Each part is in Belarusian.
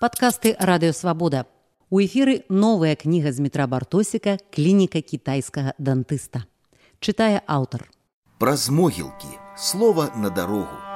Падкасты радыёвабода. У эфіры новая кніга з метра бартосіка клініка кітайскага дантыста. Чытае аўтар. Праз могілкі слова на дарогу.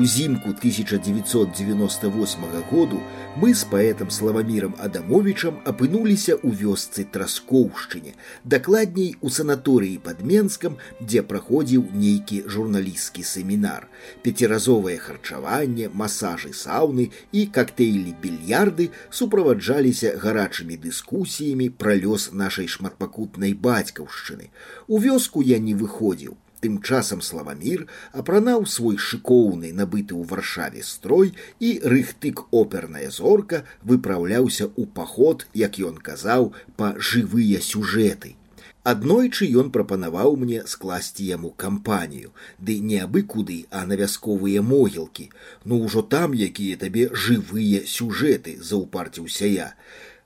Узімку 1998 году мы з паэтам славамірам Адамовічам апынуліся ў вёсцы траскоўшчыне, дакладней у санаторыі пад Менскам, дзе праходзіў нейкі журналісцкі семінар. Пяціразовае харчаванне, масажы сауны і коктейлі більярды суправаджаліся гарачымі дыскусіямі пра лёс нашай шматпакутнай бацькаўшчыны. У вёску я не выходзіў, Тым часам славамір апранаў свой шыкоўны набыты ў варшаве строй і рыхтык оперная зорка выпраўляўся ў паход, як ён казаў па жывыя сюжэты. Аднойчы ён прапанаваў мне скласці яму кампанію, ды не абы куды, а на вясковыя могілкі. Ну ўжо там якія табе жывыя сюжэты заўпарціўся я.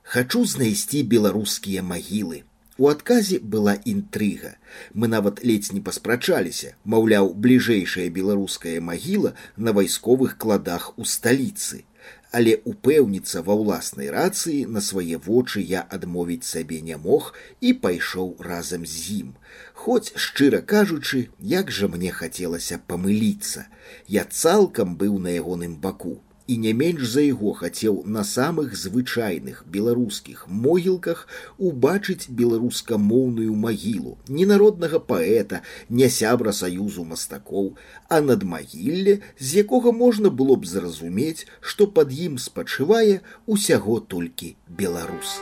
Хачу знайсці беларускія магілы, У адказе была інтрыга. Мы нават ледзь не паспрачаліся, маўляў, бліжэйшая беларуская магіла на вайсковых кладах у сталіцы. Але упэўніцца ва ўласнай рацыі на свае вочы я адмовіць сабе не мог і пайшоў разам з ім. Хоць, шчыра кажучы, як жа мне хацелася памыліцца. Я цалкам быў на ягоным баку і не менш за яго хацеў на самых звычайных беларускіх могілках убачыць беларускамоўную магілу не народнага паэта не сябра саюзу мастакоў а надмагілле з якога можна было б зразумець што пад ім спачывае усяго толькі беларус.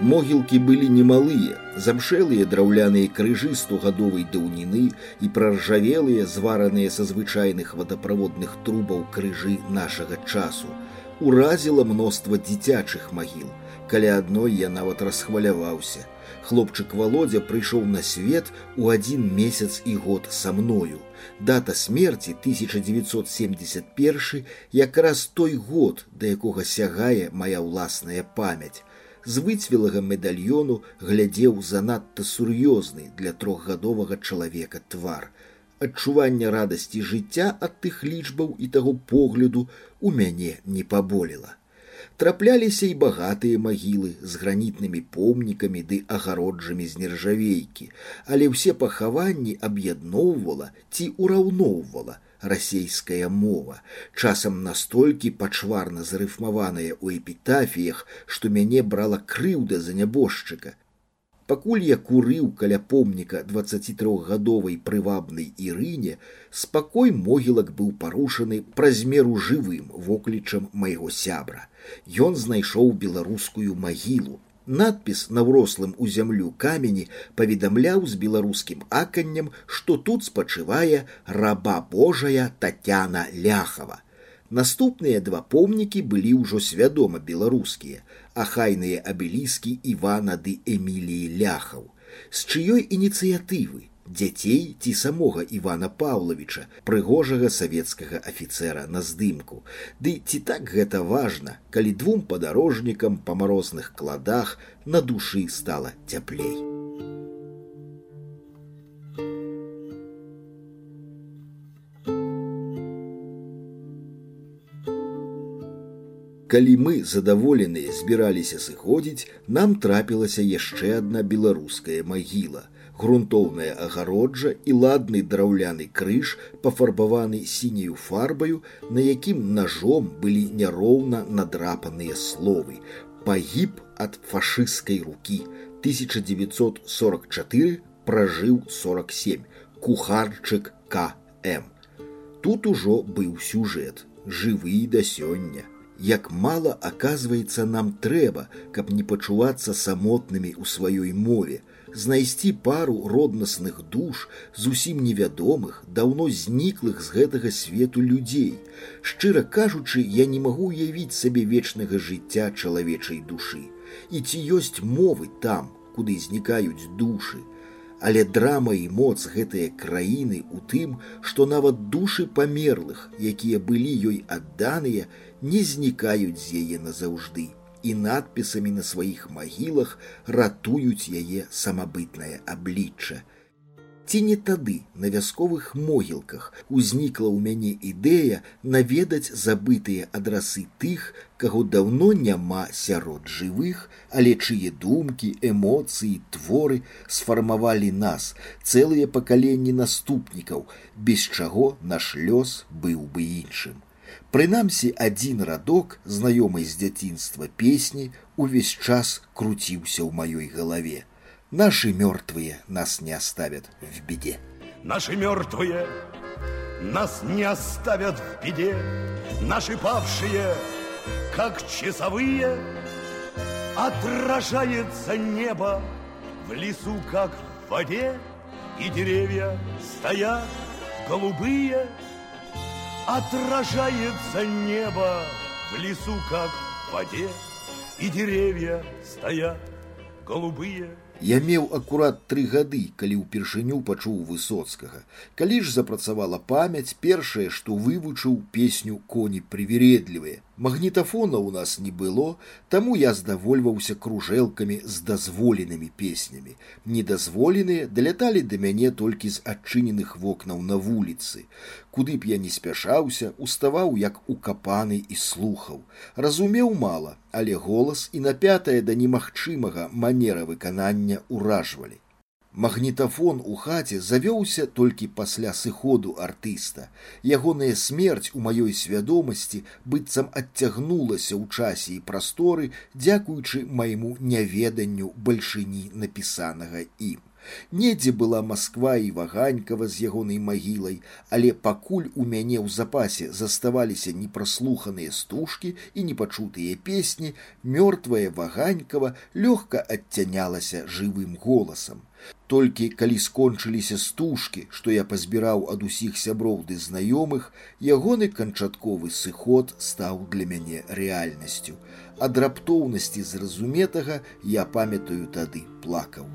Могілкі былі немалыя, замшэлыя драўляныя крыжы стогадовай даўніны і праржавелыя, звараныя са звычайных вадаправодных трубаў крыжы нашага часу. Уразіла мноства дзіцячых магіл. Каля адной я нават расхваляваўся. Хлопчык володя прыйшоў на свет у адзін месяц і год са мною. Дата смерти 1971 якраз той год, да якога сягае моя ўласная памяць з выцвілага медальёну глядзеў занадта сур'ёзны для трохгадовага чалавека твар. Адчуванне радасці жыцця ад тых лічбаў і таго погляду у мяне не паболела. Трапляліся і багатыя магілы з гранітнымі помнікамі ды агароджамі з нержавейкі, але ўсе пахаванні аб'ядноўвала ці ўраўноўвала, расейская мова, часам настолькі пачварна зарыфмаваная ў эпітафіях, што мяне брала крыўда за нябожчыка. Пакуль я курыў каля помніка 23гадовай прывабнай ірыне, спакой могілак быў парушаны праз меру жывым воклічам майго сябра. Ён знайшоў беларускую магілу, надпіс на ўрослым у зямлю камені паведамляў з беларускім аканнем, што тут спачывае раба Божая татяна ляхава. Наступныя два помнікі былі ўжо свядома беларускія, ахайныя абеліскі Івана ды Эміліі ляхаў. З чыёй ініцыятывы дзяцей ці самога Івана Павловича, прыгожага савецкага афіцера на здымку. Ды ці так гэта важна, калі двум падарожнікам па марозных кладах на душы стала цяплей. Калі мы задаволеныя збіраліся сыходзіць, нам трапілася яшчэ адна беларуская магіла – грунтоўная агароджа і ладны драўляны крыж пафарбаваны сінюю фарбаю, на якім ножом былі няроўна надрапаныя словы. Пагіб ад фашысцкай рукі 1944 пражыў 47 кухарчык КМ. Тут ужо быў сюжэт, жывы да сёння. Як мала аказваецца нам трэба, каб не пачувацца самотнымі ў сваёй мове, знайсці пару роднасных душ зусім невядомых даўно зніклых з гэтага свету людзей. Шчыра кажучы я не магу уявіць сабе вечнага жыцця чалавечай душы. І ці ёсць мовы там куды знікаюць душы? Але драма і моц гэтыя краіны ў тым, што нават душы памерлых, якія былі ёй адданыя, не знікаюць з яе назаўжды і надпісамі на сваіх магілах ратуюць яе самабытнае аблічча. Ці не тады на вясковых могілках узнікла ў мяне ідэя наведаць забытыя адрасы тых, каго даўно няма сярод жывых, але чые думкі, эмоцыі, творы сфармавалі нас, цэлыя пакаленні наступнікаў, без чаго наш лёс быў бы іншым. Прынамсі адзін радок, знаёмай з дзяцінства песні, увесь час круціўся ў маёй галаве. Наши мертвые нас не оставят в беде. Наши мертвые нас не оставят в беде. Наши павшие, как часовые, Отражается небо в лесу, как в воде, И деревья стоят голубые. Отражается небо в лесу, как в воде, И деревья стоят голубые. Я меў акурат тры гады, калі ўпершыню пачуў высоцкага. Калі ж запрацавала памяць, першае, што вывучыў песню коні прывередлівыя. Магнітафона ў нас не было, таму я здавольваўся кружэлкамі з дазволенымі песнямі. Недазволеныя даляталі да мяне толькі з адчыненых вокнаў на вуліцы. Куды б я не спяшаўся, уставаў як укапаны і слухаў. Разумеў мала, але голас і напятая да немагчымага манера выканання ўражвалі. Магнітафон у хаце завёўся толькі пасля сыходу артыста. Ягоная смерць у маёй свядомасці быццам адцягнулася ў часе і прасторы, дзякуючы майму няведанню бальшыні напісанага ім. Недзе была Масква і ваганькава з ягонай магілай, але пакуль у мяне ў запасе заставаліся непраслуханыя стужкі і непачутыя песні, мёртвая ваганькава лёгка адцянялася жывым голасам. Толькі калі скончыліся стужкі, што я пазбіраў ад усіх сяброў ды знаёмых, ягоны канчатковы сыход стаў для мяне рэальнасцю. Ад раптоўнасці зразуметага я памятаю тады плакаў.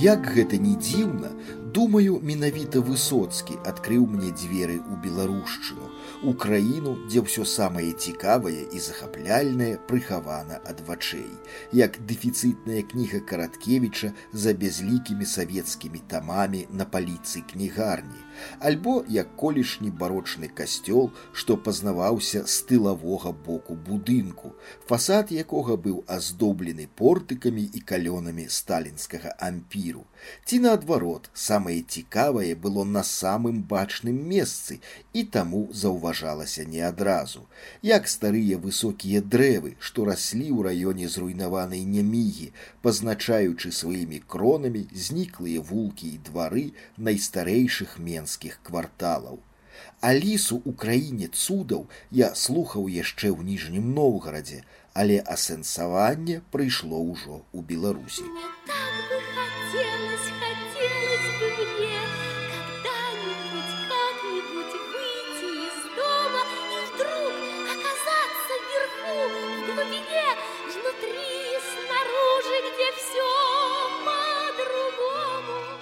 Як гэта не дзіўна, думаю, менавіта высоцкі адкрыў мне дзверы ў беларушчыну у краіну, дзе ўсё самае цікавае і захапляльнае прыхавана ад вачэй, як дэфіцытная кніга караткевіча за бязлікімі савецкімі тамамі на паліцы кнігарні, альбо як колішні барочны касцёл, што пазнаваўся з тылавога боку будынку, фасад якога быў аздоблены портыкамі і калёнамі сталінскага ампіру. Ці наадварот, самае цікавае было на самым бачным месцы і таму заўважалася не адразу, як старыя высокія дрэвы, што раслі ў раёне зруйнаванай нямігі, пазначаючы сваімі кронамі зніклыя вулкі і двары найстарэйшых менскіх кварталаў. Алісу ў краіне цудаў я слухаў яшчэ ў ніжнім Ноўгарадзе, але асэнсаванне прыйшло ўжо ў Беларусі.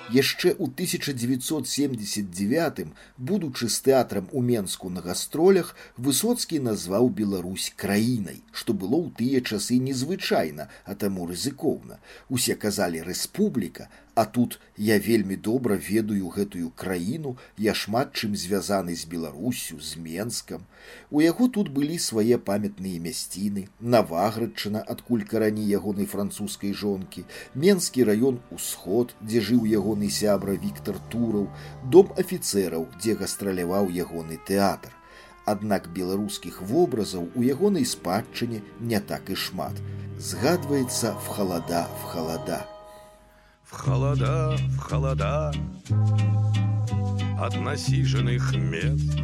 Яшчэ ў 1979, будучы з тэатрам у Менску на гастролях, высоцкі назваў Беларусь краінай, што было ў тыя часы незвычайна, а таму рызыкоўна. Усе казалі рэспубліка, А тут я вельмі добра ведаю гэтую краіну, я шмат чым звязаны з Беларусю, з Менскам. У яго тут былі свае памятныя мясціны, Наваградчына, адкуль карані ягонай французскай жонкі, Менскі раён Усход, дзе жыў ягоны сябра Віктор Тураў, дом афіцэраў, дзе гастраляваў ягоны тэатр. Аднак беларускіх вобразаў у ягонай спадчыне не так і шмат. Згадваецца в халада в халада. В холода, в холода. От насиженных мест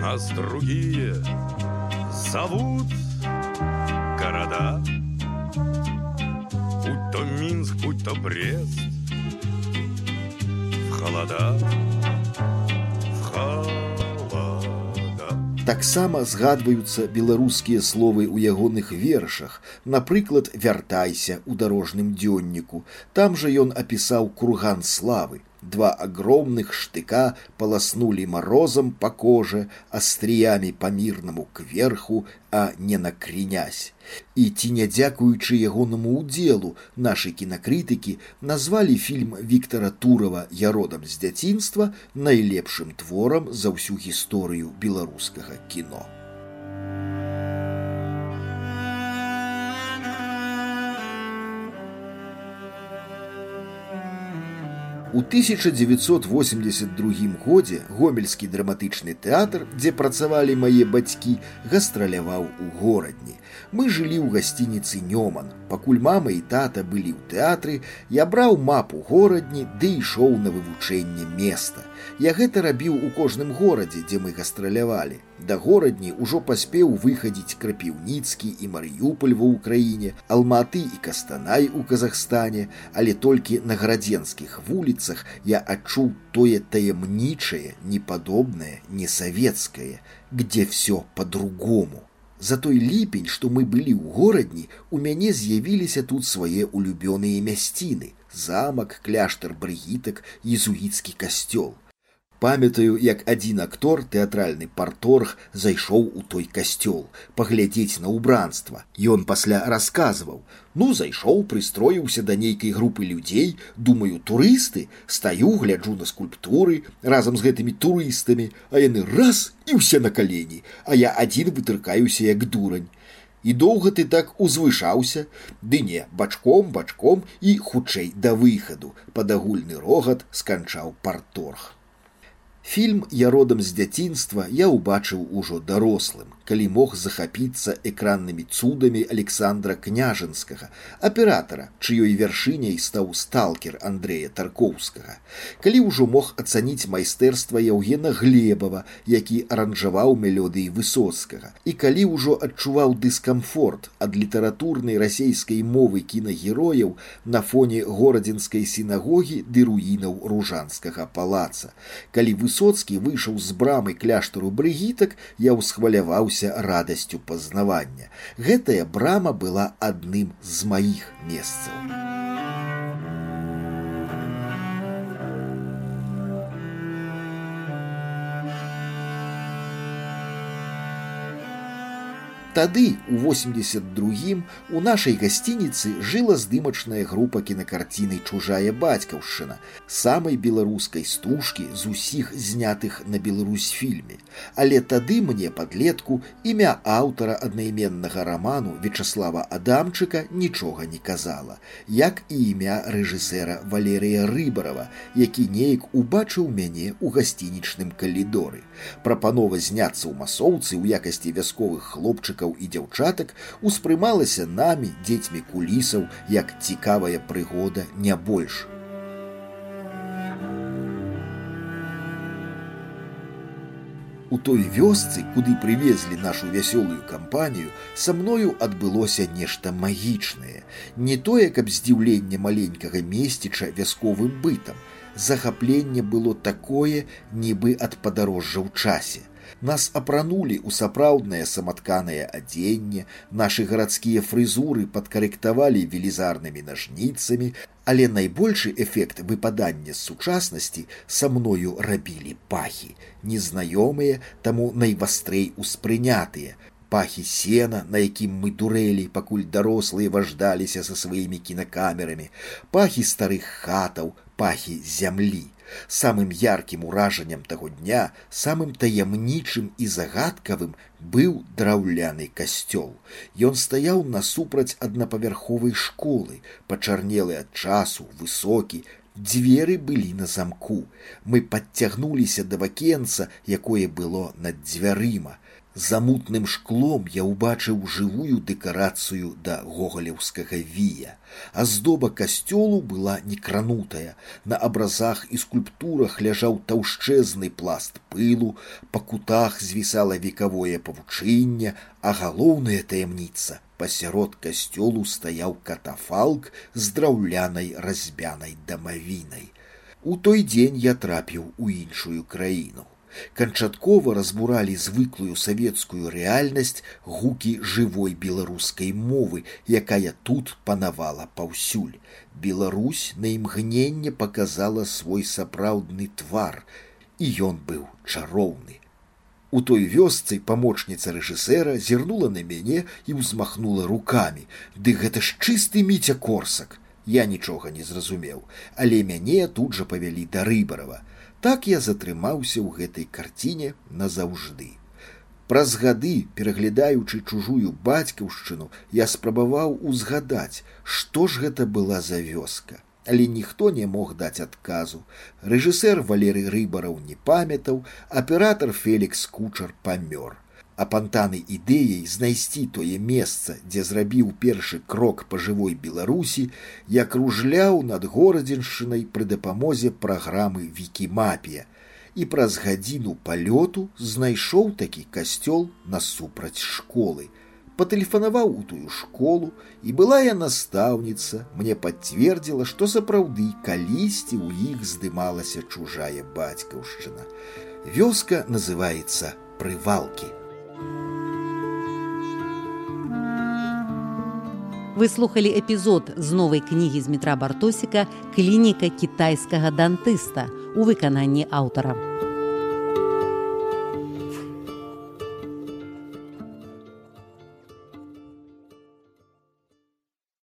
Нас другие зовут города. Будь то Минск, будь то Брест В холода, Таксама згадваюцца беларускія словы ў ягоных вершах, напрыклад, вяртайся ў дарожным дзённіку. Там жа ён апісаў курган славы. Два огромных штыка полоснули морозом по коже, остриями по мирному кверху, а не накренясь. І ці не дзякуючы ягонаму ўдзелу нашы кінакрытыкі назвалі фільм Віктора Турова я родам з дзяцінства найлепшым творам за ўсю гісторыю беларускага кіно. У 1982 годзе гомельскі драматычны тэатр, дзе працавалі мае бацькі, гастраляваў у горадні. Мы жылі ў гасцініцы Нёман. Пакуль мама і тата былі ў тэатры, я браў мапу горадні ды ішоў на вывучэнне места. Я гэта рабіў у кожным горадзе, дзе мы гастралявалі. Да горадні ўжо паспеў выхадзіць крапіўніцкі і Марыюполь ва ўкраіне, Алматы і Кастанай у Казахстане, але толькі на гарадзенскіх вуліцах я адчуў тое таямнічае, непадобнае, несавецкае, где все по-другому. За той ліпень, што мы былі ў горадні, у мяне з'явіліся тут свае улюбёныя мясціны, замак, кляштар брыгітак, езуіцкі касцёл Памятаю як адзін актор тэатральны парторг зайшоў у той касцёл паглядзець на убранства. Ён пасля расказваў. Ну зайшоў прыстроіўся да нейкай групы людзей. Думаю турысты. Стаю гляджу на скульптуры разам з гэтымі турыстамі. А яны раз і ўсе на калені. А я адзін вытыркаюся як дурань. І доўга ты так узвышаўся. Ды не бачком бачком і хутчэй да выхаду. Пад агульны рогат сканчаў парторг Фільм я родам з дзяцінства я ўбачыў ужо дарослым, калі мог захапіцца экраннымі цудамі Александра княжанскага, аператара, чыёй вяршыняй стаў сталкер Андрэя Таркоўскага. Калі ўжо мог ацаніць майстэрства Яўгена Глебава, які аранжаваў мелодыі высоцкага. І калі ўжо адчуваў дыскамфорт ад літаратурнай расейскай мовы кінагерояў на фоне горадзінскай сінагогі ды руінаў ружанскага палаца. Калі высоцкі высоцкі выйшаў з брамы кляштару брыгітак я ўсхваляваўся радасцю пазнавання гэтая брама была адным з маіх месцаў. Тады у 82 у нашай гасцініцы жыла здымачная група кінакарціны чужая бацькаўшчына самай беларускай стужкі з усіх знятых на Беларусь фільме. Але тады мне падлетку імя аўтара аднайменнага раману Вячаслава Адамчыка нічога не казала, як і імя рэжысэра Валерыя Рыбарова, які неяк убачыў мяне ў гасцінічным калідоры. Прапанова зняцца ў масоўцы ў якасці вясковых хлопчыкаў хлопчыкаў і дзяўчатак успрымалася намі дзецьмі кулісаў як цікавая прыгода не больш. У той вёсцы, куды прывезлі нашу вясёлую кампанію, са мною адбылося нешта магічнае, не тое, каб здзіўленне маленькага месціча вясковым бытам. Захапленне было такое, нібы ад падарожжа ў часе нас апранулі ў сапраўднае саматканае адзенне, нашы гарадскія фрызуры падкарэктавалі велізарнымі нажніцамі, але найбольшы эфект выпадання з сучаснасці са мною рабілі пахі, незнаёмыя, таму найвастрэй успрынятыя, пахі сена, на якім мы дурэлі, пакуль дарослыя важдаліся са сваімі кінакамерамі, пахі старых хатаў, пахі зямлі. Самым яркім уражаннем таго дня, самым таямнічым і загадкавым быў драўляны касцёл. Ён стаяў насупраць аднапавярховай школы, пачарнелы ад часу, высокі, дзверы былі на замку. Мы падцягнуліся да вакенца, якое было над дзвярыма. За мутным шклом я ўбачыў жывую дэкарацыю да гогалеўскага вія. Аздоба касцёлу была некранутая. На абразах і скульптурах ляжаў таўшчэзны пласт пылу, па кутах звісала векавое павучэнне, а галоўная таямніца пасярод касцёлу стаяў катафалк з драўлянай разьбянай дамавінай. У той дзень я трапіў у іншую краіну Канчаткова разбуралі звыклую савецкую рэальнасць гукі жывой беларускай мовы, якая тут панавала паўсюль. Беларусь на імгненне показала свой сапраўдны твар, і ён быў чароўны. У той вёсцы памочніца рэжысэра зірнула на мяне і ўзмахнула руками. Ды гэта ж чысты міця корсак. Я нічога не зразумеў, але мяне тут жа павялі да рыбарова. Так я затрымаўся ў гэтай карціне назаўжды. Праз гады, пераглядаючы чужую бацькаўшчыну, я спрабаваў узгадаць, што ж гэта была за вёска. Але ніхто не мог даць адказу. Рэжысэр Валерый рыбараў не памятаў, аператор Фелікс кучар памёр апантаны ідэяй знайсці тое месца, дзе зрабіў першы крок па жывой беларусі, я кружляў над горадзіншчынай пры дапамозе праграмы вікімапія і праз гадзіну палёту знайшоў такі касцёл насупраць школы. Патэлефанаваў у тую школу і была я настаўніца мне пацвердзіла што сапраўды калісьці ў іх здымалася чужая бацькаўшчына. Вёска называется прывалкі Вы слухали эпізод з новай кнігі з метра бартосіка клініка кітайскага дантыста у выкананні аўтара.